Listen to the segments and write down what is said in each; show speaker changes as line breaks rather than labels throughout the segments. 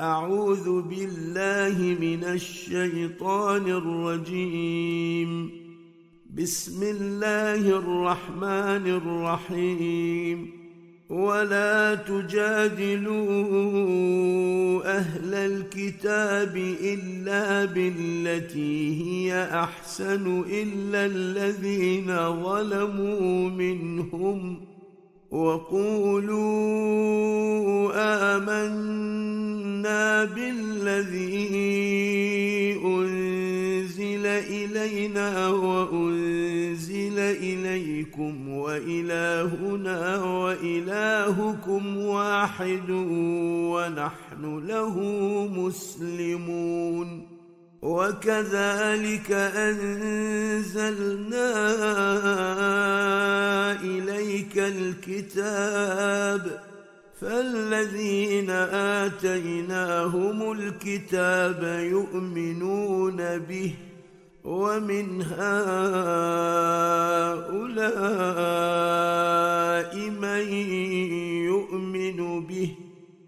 أعوذ بالله من الشيطان الرجيم. بسم الله الرحمن الرحيم. ولا تجادلوا أهل الكتاب إلا بالتي هي أحسن إلا الذين ظلموا منهم. وقولوا آمنا بالذي أنزل إلينا وأنزل إليكم وإلهنا وإلهكم واحد ونحن له مسلمون وكذلك أنزلنا إليك الكتاب فالذين آتيناهم الكتاب يؤمنون به ومن هؤلاء من يؤمن به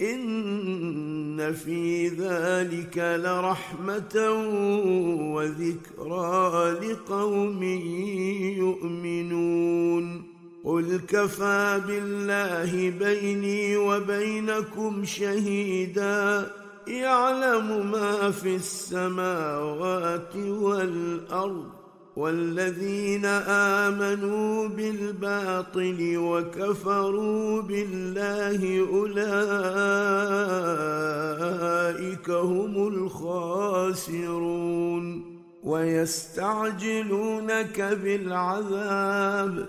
إن في ذلك لرحمة وذكرى لقوم يؤمنون. قل كفى بالله بيني وبينكم شهيدا. يعلم ما في السماوات والأرض. والذين آمنوا بالباطل وكفروا بالله أولئك هم الخاسرون ويستعجلونك بالعذاب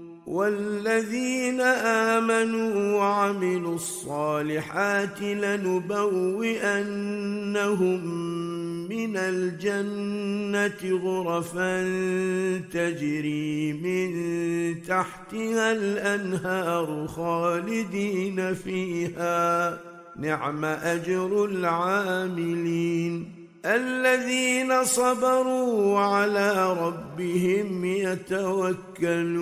والذين آمنوا وعملوا الصالحات لنبوئنهم من الجنة غرفا تجري من تحتها الأنهار خالدين فيها. نعم أجر العاملين. الذين صبروا على ربهم يتوكلون.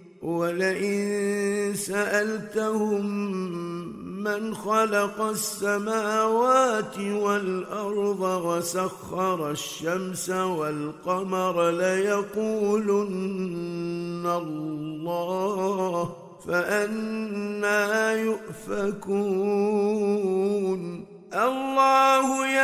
ولئن سألتهم من خلق السماوات والأرض وسخر الشمس والقمر ليقولن الله فأنا يؤفكون.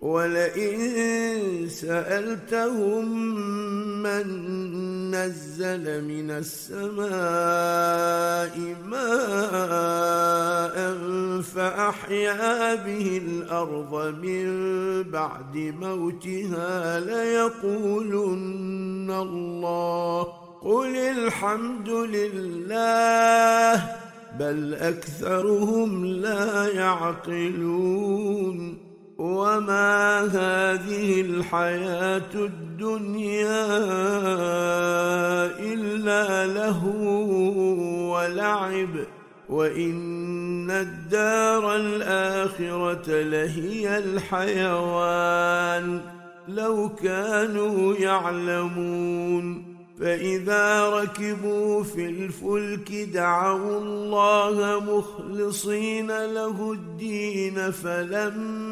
ولئن سألتهم من نزل من السماء ماء فأحيا به الأرض من بعد موتها ليقولن الله قل الحمد لله بل أكثرهم لا يعقلون وما هذه الحياة الدنيا الا له ولعب وان الدار الاخره لهي الحيوان لو كانوا يعلمون فإذا ركبوا في الفلك دعوا الله مخلصين له الدين فلما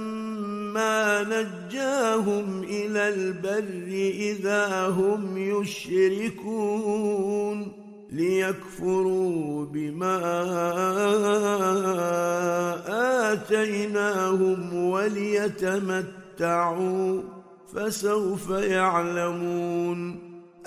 نجاهم إلى البر إذا هم يشركون ليكفروا بما آتيناهم وليتمتعوا فسوف يعلمون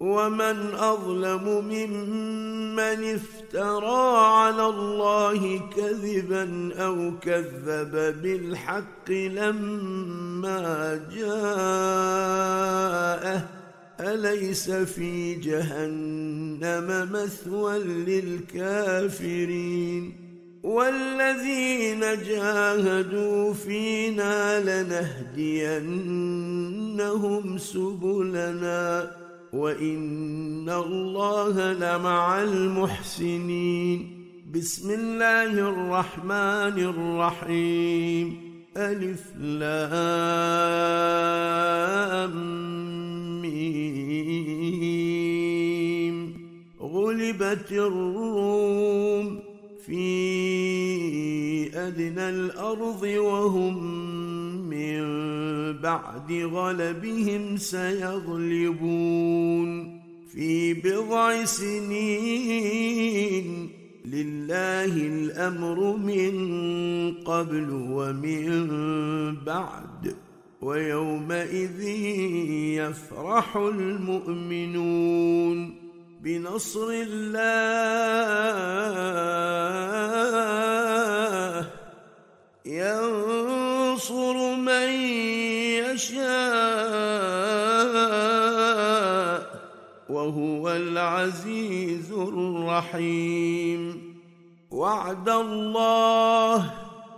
ومن أظلم ممن افترى على الله كذبا أو كذب بالحق لما جاءه. أليس في جهنم مثوى للكافرين؟ والذين جاهدوا فينا لنهدينهم سبلنا. وإن الله لمع المحسنين. بسم الله الرحمن الرحيم. ألف لام ميم. غلبت الروم في ادنى الأرض وهم بعد غلبهم سيغلبون في بضع سنين لله الامر من قبل ومن بعد ويومئذ يفرح المؤمنون بنصر الله. ينصر من يشاء وهو العزيز الرحيم. وعد الله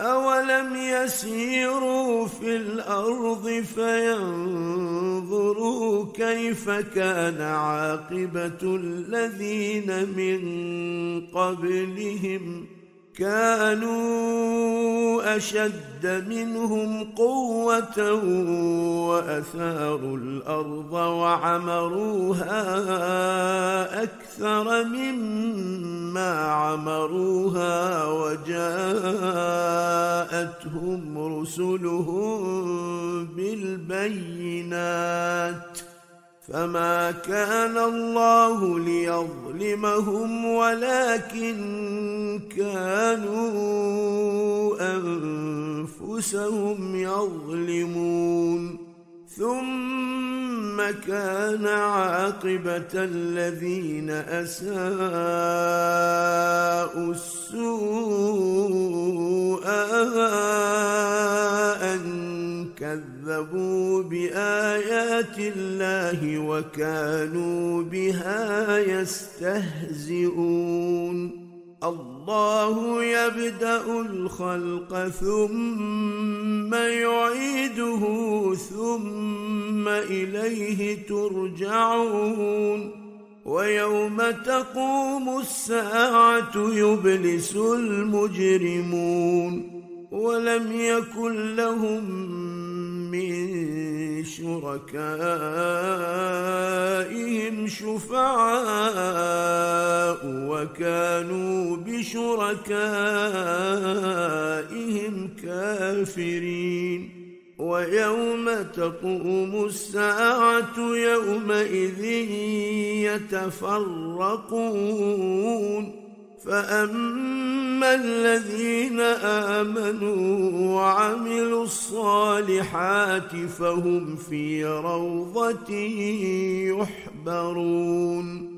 أولم يسيروا في الأرض فينظروا كيف كان عاقبة الذين من قبلهم ۖ كانوا أشد منهم قوة وأثاروا الأرض وعمروها أكثر مما عمروها وجاءتهم رسلهم بالبينات فما كان الله ليظلمهم ولكن كانوا انفسهم يظلمون ثم كان عاقبه الذين اساءوا السوء كذبوا بآيات الله وكانوا بها يستهزئون. الله يبدأ الخلق ثم يعيده ثم إليه ترجعون. ويوم تقوم الساعة يبلس المجرمون. ولم يكن لهم من شركائهم شفعاء وكانوا بشركائهم كافرين. ويوم تقوم الساعة يومئذ يتفرقون. فاما الذين امنوا وعملوا الصالحات فهم في روضه يحبرون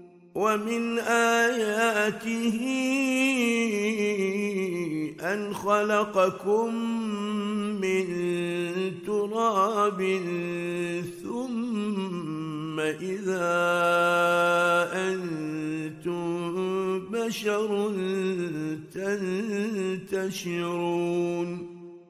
ومن آياته أن خلقكم من تراب ثم إذا أنتم بشر تنتشرون.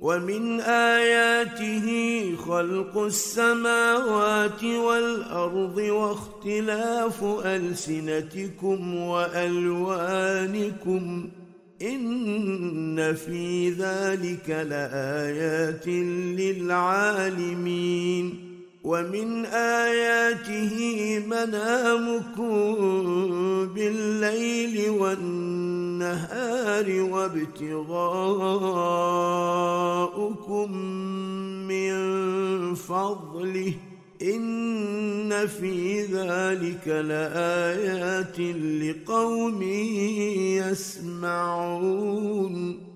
ومن آياته خلق السماوات والأرض واختلاف ألسنتكم وألوانكم. إن في ذلك لآيات للعالمين. ومن آياته منامكم بالليل والنهار وابتغاؤكم من فضله إن في ذلك لآيات لقوم يسمعون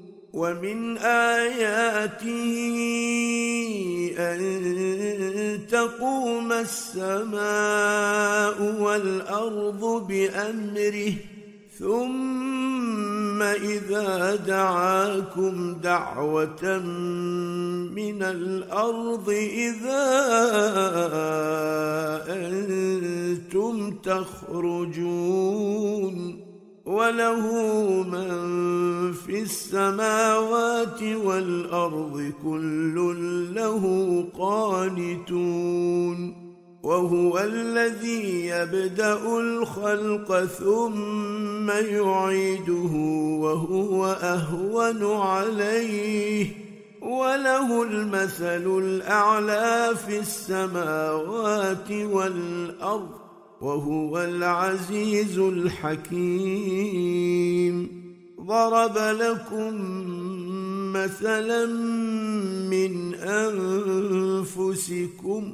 ومن آياته أن تقوم السماء والأرض بأمره ثم إذا دعاكم دعوة من الأرض إذا أنتم تخرجون. وله من في السماوات والأرض كل له قانتون وهو الذي يبدأ الخلق ثم يعيده وهو أهون عليه وله المثل الأعلى في السماوات والأرض وهو العزيز الحكيم. ضرب لكم مثلا من أنفسكم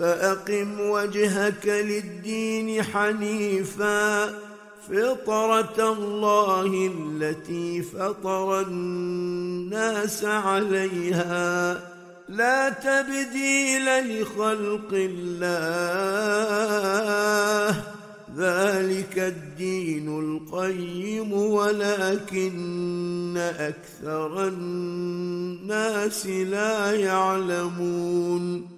فأقم وجهك للدين حنيفا. فطرة الله التي فطر الناس عليها. لا تبديل لخلق الله. ذلك الدين القيم ولكن أكثر الناس لا يعلمون.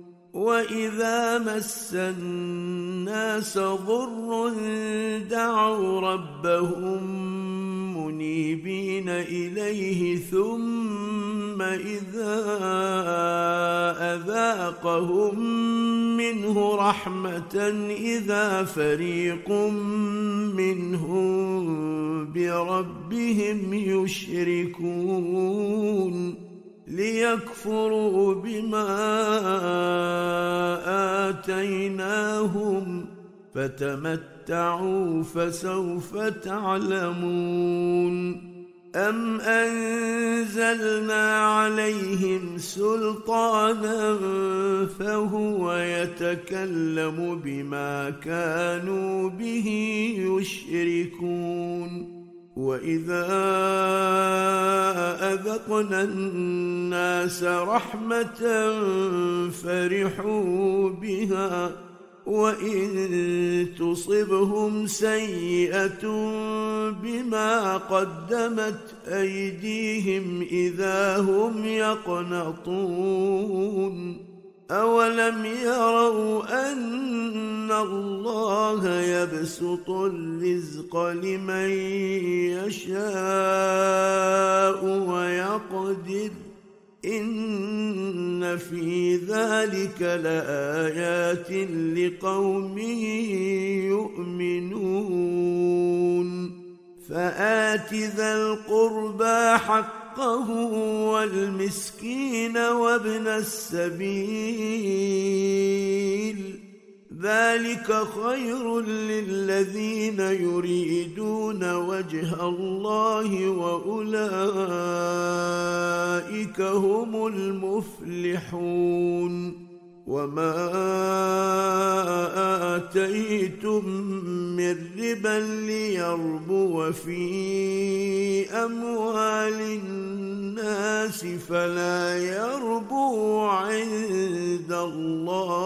واذا مس الناس ضر دعوا ربهم منيبين اليه ثم اذا اذاقهم منه رحمه اذا فريق منهم بربهم يشركون ليكفروا بما آتيناهم فتمتعوا فسوف تعلمون أم أنزلنا عليهم سلطانا فهو يتكلم بما كانوا به يشركون واذا اذقنا الناس رحمه فرحوا بها وان تصبهم سيئه بما قدمت ايديهم اذا هم يقنطون أولم يروا أن الله يبسط الرزق لمن يشاء ويقدر إن في ذلك لآيات لقوم يؤمنون فآت ذا القربى حق حقه والمسكين وابن السبيل. ذلك خير للذين يريدون وجه الله وأولئك هم المفلحون. وما اتيتم من ربا ليربو في اموال الناس فلا يربو عند الله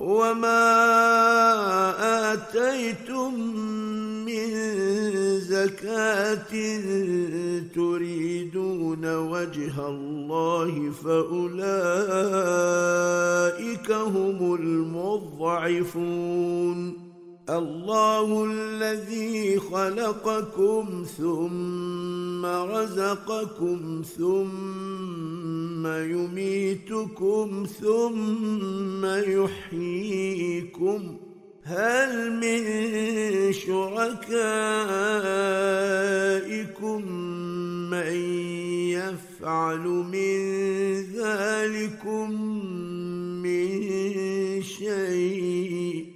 وما اتيتم من زكاه تريدون وجه الله فاولئك هم المضعفون الله الذي خلقكم ثم رزقكم ثم يميتكم ثم يحييكم هل من شركائكم من يفعل من ذلكم من شيء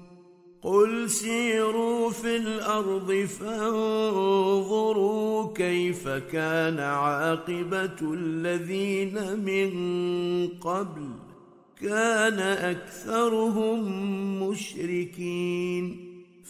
قل سيروا في الأرض فانظروا كيف كان عاقبه الذين من قبل كان اكثرهم مشركين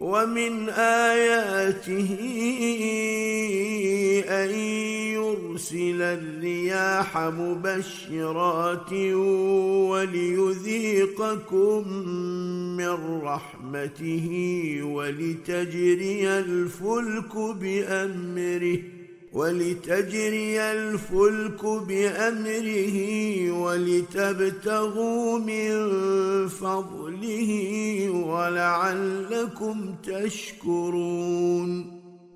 ومن آياته أن يرسل الرياح مبشرات وليذيقكم من رحمته ولتجري الفلك بأمره ولتجري الفلك بأمره ولتبتغوا من فضله ولعلكم تشكرون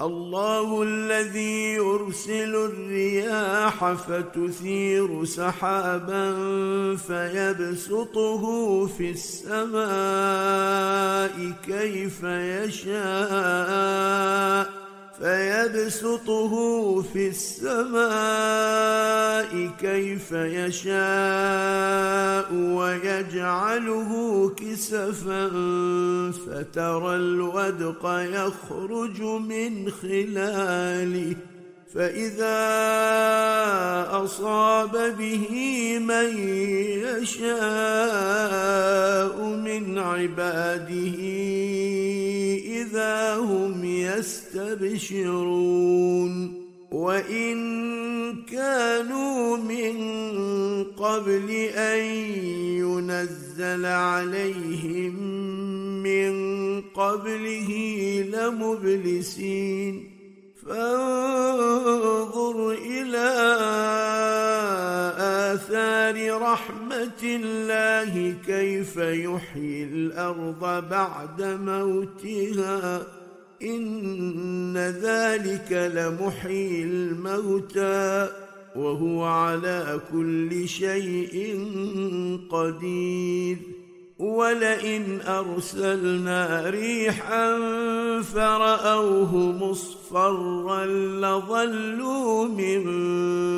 الله الذي يرسل الرياح فتثير سحابا فيبسطه في السماء كيف يشاء. فيبسطه في السماء كيف يشاء ويجعله كسفا فترى الودق يخرج من خلاله فإذا أصاب به من يشاء من عباده يستبشرون. وإن كانوا من قبل أن ينزل عليهم من قبله لمبلسين. فانظر إلى آثار رحمة الله كيف يحيي الأرض بعد موتها. إن ذلك لمحيي الموتى وهو على كل شيء قدير. ولئن أرسلنا ريحا فرأوه مصفرا لظلوا من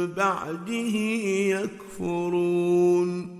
بعده يكفرون.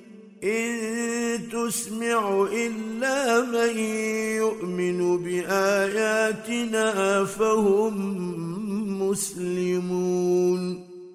إن تسمع إلا من يؤمن بآياتنا فهم مسلمون.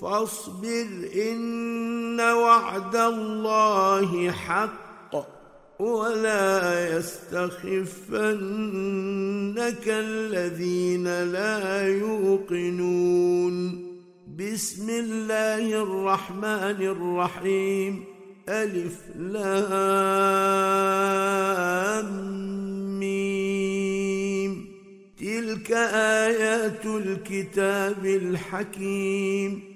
فاصبر إن وعد الله حق ولا يستخفنك الذين لا يوقنون. بسم الله الرحمن الرحيم. ألف لام ميم. تلك آيات الكتاب الحكيم.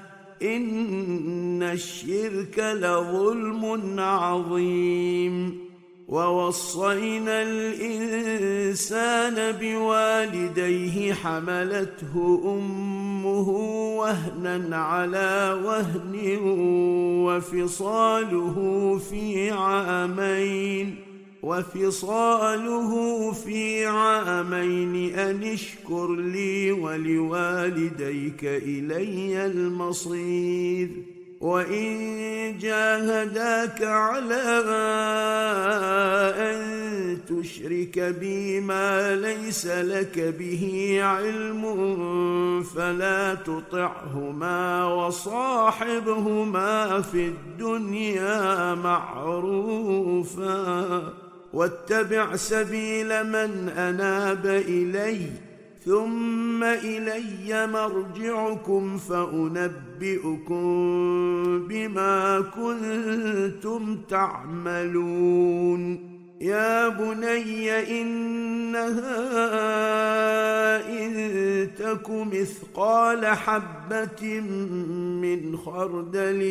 إن الشرك لظلم عظيم. ووصينا الإنسان بوالديه حملته أمه وهنا على وهن وفصاله في عامين. وفصاله في عامين أن اشكر لي ولوالديك إلي المصير. وإن جاهداك على أن تشرك بي ما ليس لك به علم فلا تطعهما وصاحبهما في الدنيا معروفا. واتبع سبيل من أناب اليّ ثم إلي مرجعكم فأنبئكم بما كنتم تعملون يا بني انها ان تك مثقال حبه من خردل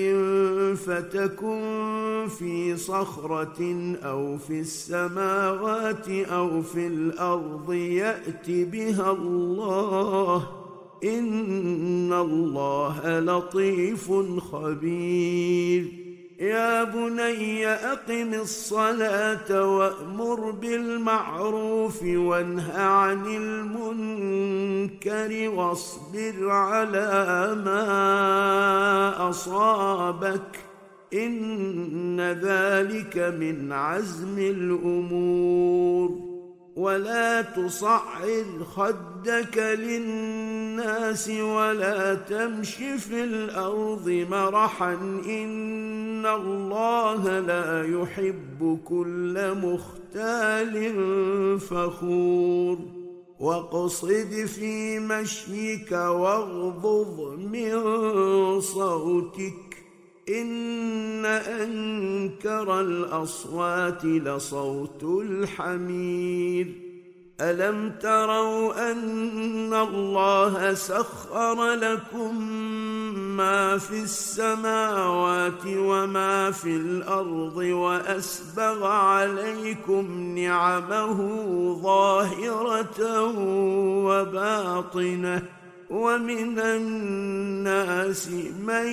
فتكن في صخره أو في السماوات أو في الأرض يات بها الله ان الله لطيف خبير يا بني أقم الصلاة وأمر بالمعروف وانه عن المنكر واصبر على ما أصابك إن ذلك من عزم الأمور ولا تصعر خدك للناس ولا تمش في الأرض مرحا إن الله لا يحب كل مختال فخور واقصد في مشيك واغضض من صوتك إن أنكر الأصوات لصوت الحمير. ألم تروا أن الله سخر لكم ما في السماوات وما في الأرض وأسبغ عليكم نعمه ظاهرة وباطنة باطنه ومن الناس من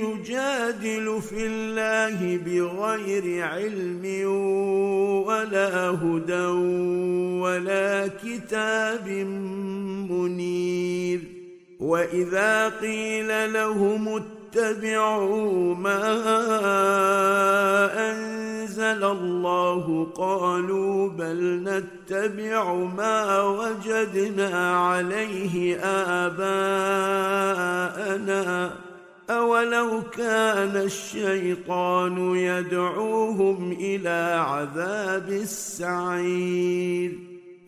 يجادل في الله بغير علم ولا هدى ولا كتاب منير. وإذا قيل لهم اتبعوا ما أنزل الله. قالوا بل نتبع ما وجدنا عليه آباءنا. أولو كان الشيطان يدعوهم إلى عذاب السعير.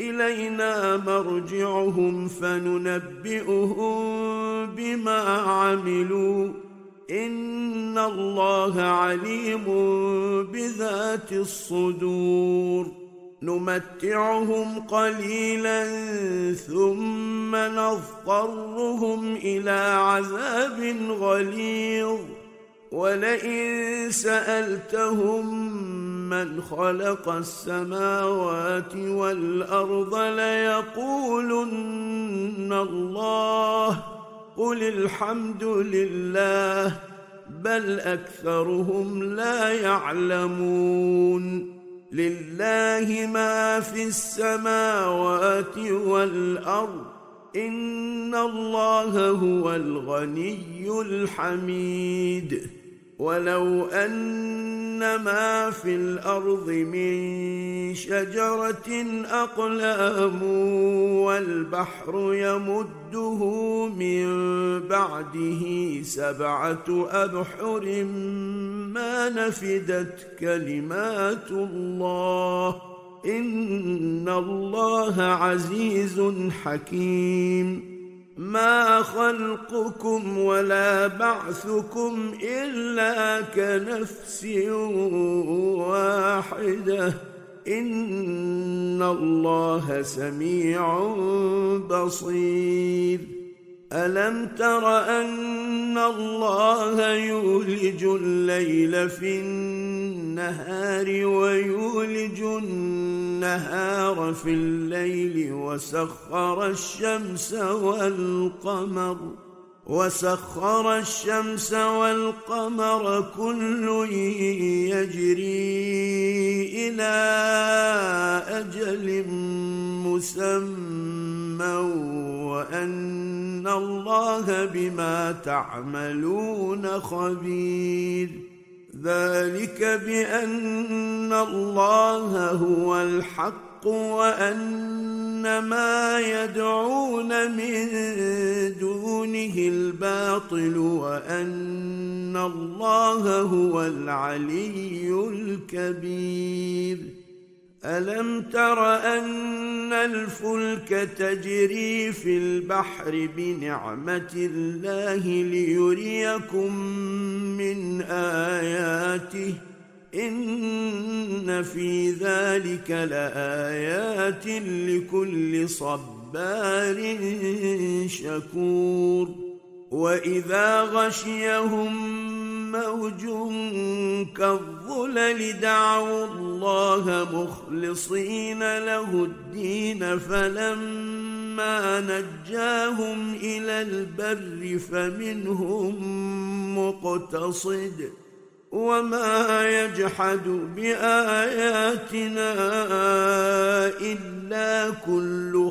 إلينا مرجعهم فننبئهم بما عملوا. إن الله عليم بذات الصدور. نمتعهم قليلا ثم نضطرهم إلى عذاب غليظ. ولئن سألتهم من خلق السماوات والأرض ليقولن الله قل الحمد لله بل أكثرهم لا يعلمون لله ما في السماوات والأرض إن الله هو الغني الحميد ولو ان ما في الأرض من شجره اقلام والبحر يمده من بعده سبعه ابحر ما نفدت كلمات الله ان الله عزيز حكيم ما خلقكم ولا بعثكم إلا كنفس واحدة. إن الله سميع بصير. ألم تر أن الله يولج الليل في النهار ويولج النهار في الليل وسخر الشمس والقمر وسخر الشمس والقمر كل يجري إلى أجل مسمى وأن الله بما تعملون خبير. ذلك بأن الله هو الحق وأن ما يدعون من دونه الباطل وأن الله هو العلي الكبير. ألم تر أن الفلك تجري في البحر بنعمة الله ليريكم من آياته؟ إن في ذلك لآيات لكل صبار شكور واذا غشيهم موج كالظلل دعوا الله مخلصين له الدين فلما نجاهم إلى البر فمنهم مقتصد وما يجحد باياتنا الا كل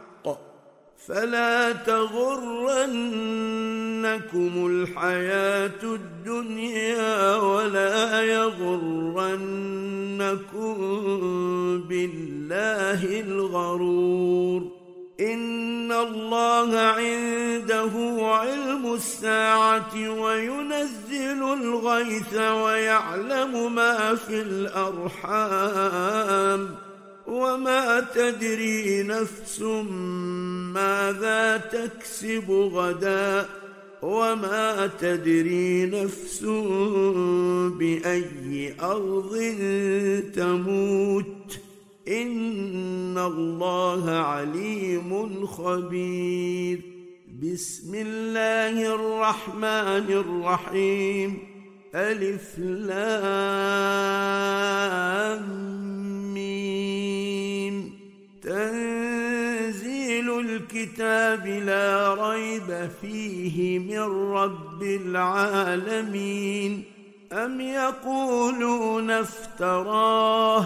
فلا تغرنكم الحياة الدنيا ولا يغرنكم بالله الغرور. إن الله عنده علم الساعة وينزل الغيث ويعلم ما في الأرحام. وما تدري نفس ماذا تكسب غدا وما تدري نفس بأي أرض تموت إن الله عليم خبير بسم الله الرحمن الرحيم ألف لام تنزيل الكتاب لا ريب فيه من رب العالمين أم يقولون افتراه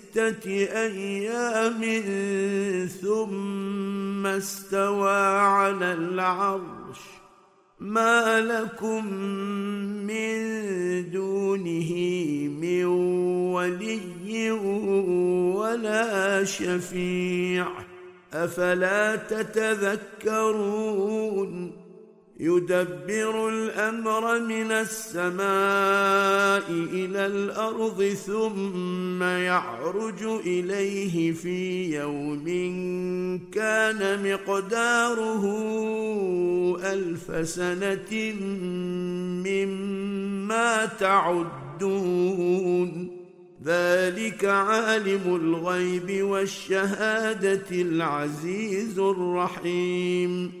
أيام ثم استوى على العرش. ما لكم من دونه من ولي ولا شفيع. أفلا تتذكرون يدبر الأمر من السماء إلى الأرض ثم يعرج إليه في يوم كان مقداره ألف سنة مما تعدون. ذلك عالم الغيب والشهادة العزيز الرحيم.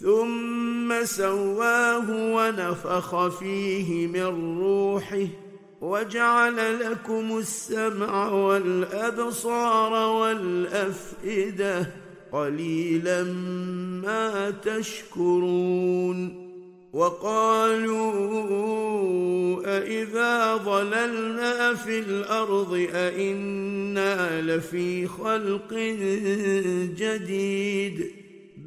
ثم سواه ونفخ فيه من روحه وجعل لكم السمع والأبصار والأفئدة قليلا ما تشكرون وقالوا أإذا ضللنا في الأرض أإنا لفي خلق جديد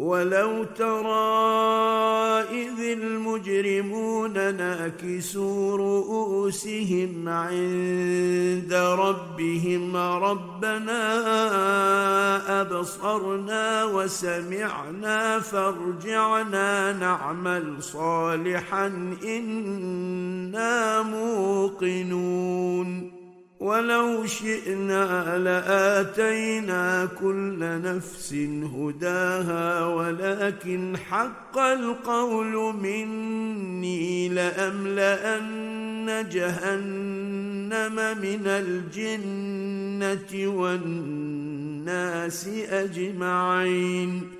ولو ترى إذ المجرمون ناكسوا رؤوسهم عند ربهم ربنا أبصرنا وسمعنا فارجعنا نعمل صالحا إنا موقنون ولو شئنا لآتينا كل نفس هداها ولكن حق القول مني لأملأن جهنم من الجنة والناس أجمعين.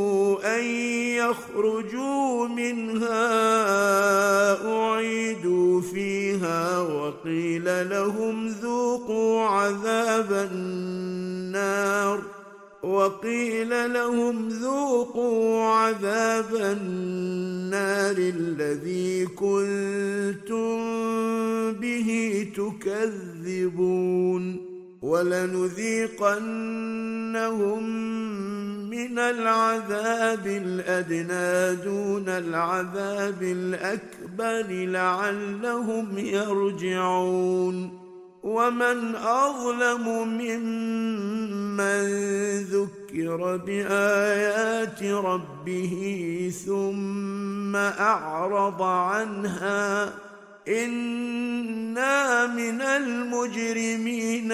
ان يخرجوا منها أعيدوا فيها وقيل لهم ذوقوا عذاب النار وقيل لهم ذوقوا عذاب النار الذي كنتم به تكذبون ولنذيقنهم من العذاب الأدنى دون العذاب الأكبر لعلهم يرجعون. ومن أظلم ممن ذكر بآيات ربه ثم أعرض عنها أنا من المجرمين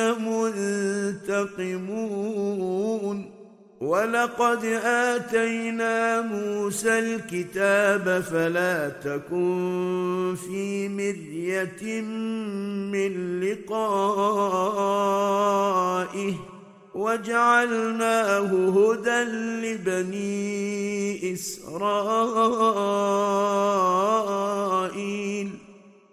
منتقمون ولقد اتينا موسى الكتاب فلا تكن في مريه من لقائه وجعلناه هدى لبني اسرائيل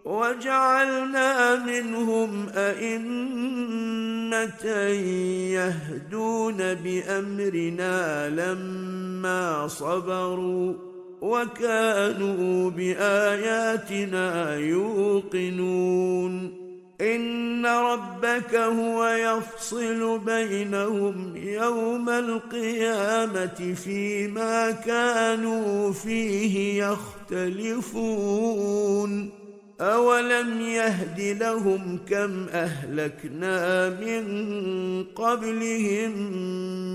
وجعلنا منهم أئمة يهدون بأمرنا لما صبروا وكانوا بآياتنا يوقنون. إن ربك هو يفصل بينهم يوم القيامة فيما كانوا فيه يختلفون. اولم يهد لهم كم اهلكنا من قبلهم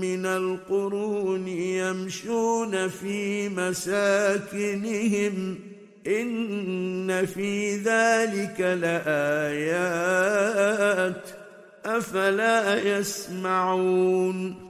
من القرون يمشون في مساكنهم ان في ذلك لايات افلا يسمعون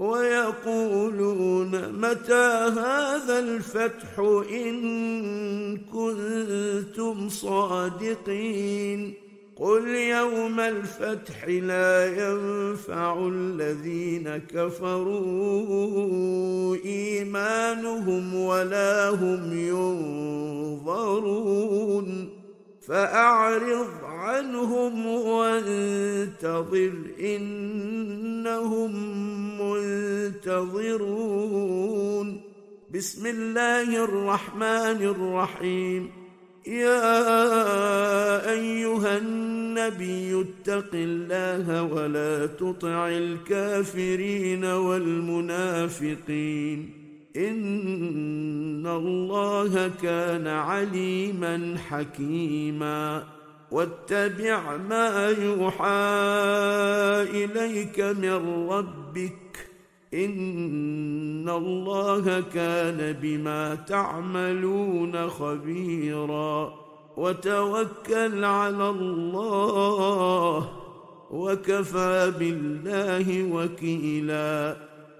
ويقولون متى هذا الفتح إن كنتم صادقين قل يوم الفتح لا ينفع الذين كفروا إيمانهم ولا هم ينظرون فأعرض عنهم وانتظر إنهم منتظرون. بسم الله الرحمن الرحيم. يا أيها النبي اتق الله ولا تطع الكافرين والمنافقين. إن الله كان عليما حكيما. واتبع ما يوحى إليك من ربك. إن الله كان بما تعملون خبيرا. وتوكل على الله وكفى بالله وكيلا.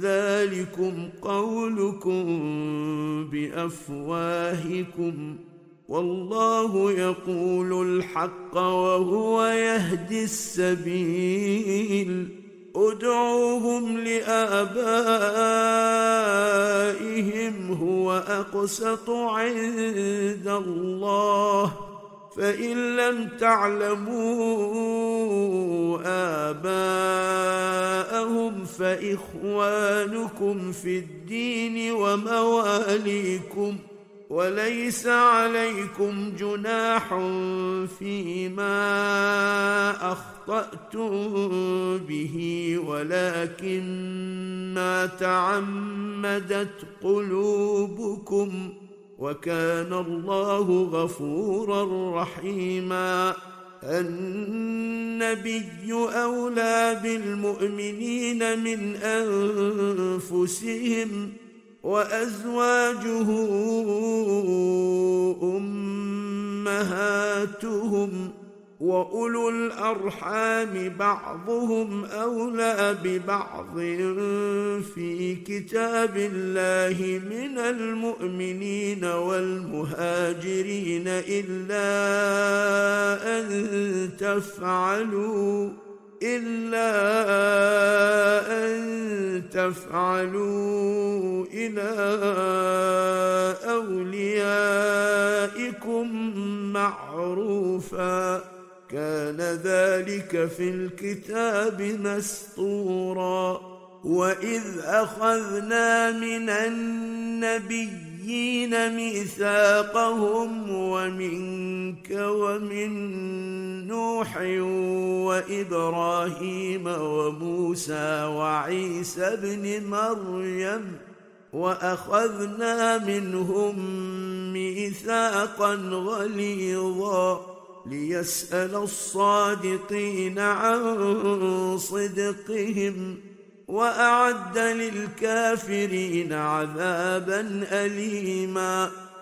ذلكم قولكم بأفواهكم والله يقول الحق وهو يهدي السبيل ادعوهم لآبائهم هو أقسط عند الله فإن لم تعلموا آباءهم فإخوانكم في الدين ومواليكم وليس عليكم جناح فيما أخطأتم به ولكن ما تعمدت قلوبكم وكان الله غفورا رحيما. النبي أولى بالمؤمنين من أنفسهم وأزواجه أمهاتهم واولو الارحام بعضهم اولى ببعض في كتاب الله من المؤمنين والمهاجرين الا ان تفعلوا إلا أن تفعلوا إلى أوليائكم معروفا. كان ذلك في الكتاب مسطورا وإذ أخذنا من النبي النبيين ميثاقهم ومنك ومن نوح وإبراهيم وموسى وعيسى ابن مريم. وأخذنا منهم ميثاقا غليظا. ليسأل الصادقين عن صدقهم وأعد للكافرين عذابا اليما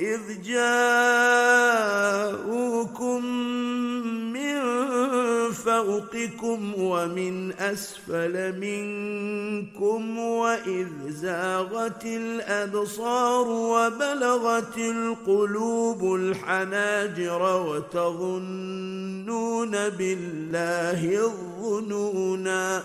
إذ جاءوكم من فوقكم ومن أسفل منكم وإذ زاغت الأبصار وبلغت القلوب الحناجر وتظنون بالله الظنونا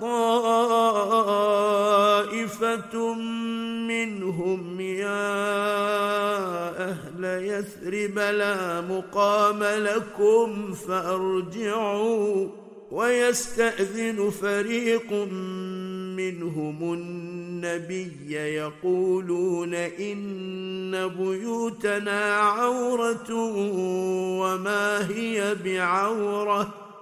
طائفة منهم يا أهل يثرب لا مقام لكم فأرجعوا ويستأذن فريق منهم النبي يقولون إن بيوتنا عورة وما هي بعورة.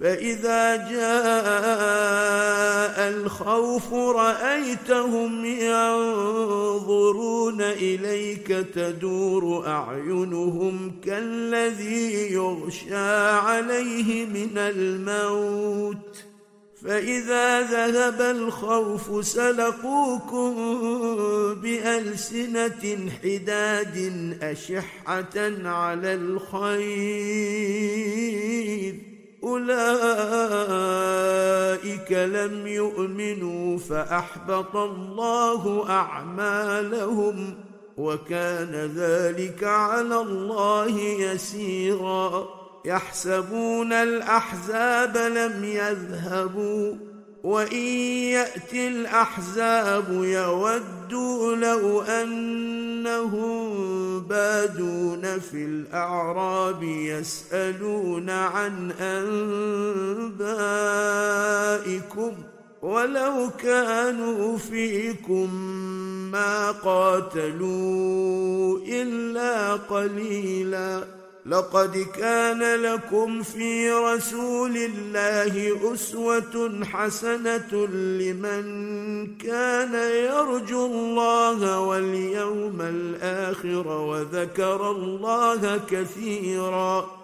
فإذا جاء الخوف رأيتهم ينظرون إليك تدور أعينهم كالذي يغشى عليه من الموت فإذا ذهب الخوف سلقوكم بألسنة حداد أشحة على الخير أولئك لم يؤمنوا فأحبط الله أعمالهم وكان ذلك على الله يسيرا يحسبون الأحزاب لم يذهبوا وإن ياتي الأحزاب يودوا لو أنهم بادون في الأعراب يسألون عن أنبائكم ولو كانوا فيكم ما قاتلوا إلا قليلا لقد كان لكم في رسول الله أسوة حسنة لمن كان يرجو الله واليوم الآخر وذكر الله كثيرا.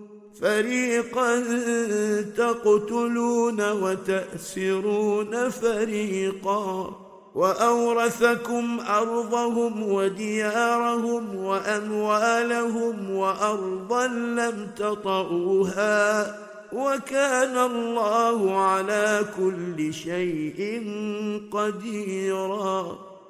فريقا تقتلون وتأسرون فريقا وأورثكم أرضهم وديارهم وأموالهم وأرضا لم تطئوها وكان الله على كل شيء قديرا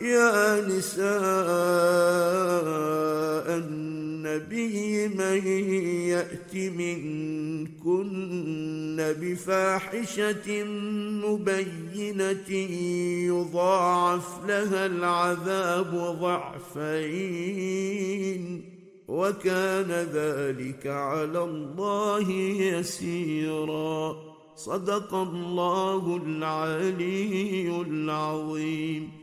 يا نساء النبي من يأت منكن بفاحشة مبينة يضاعف لها العذاب ضعفين وكان ذلك على الله يسيرا. صدق الله العلي العظيم.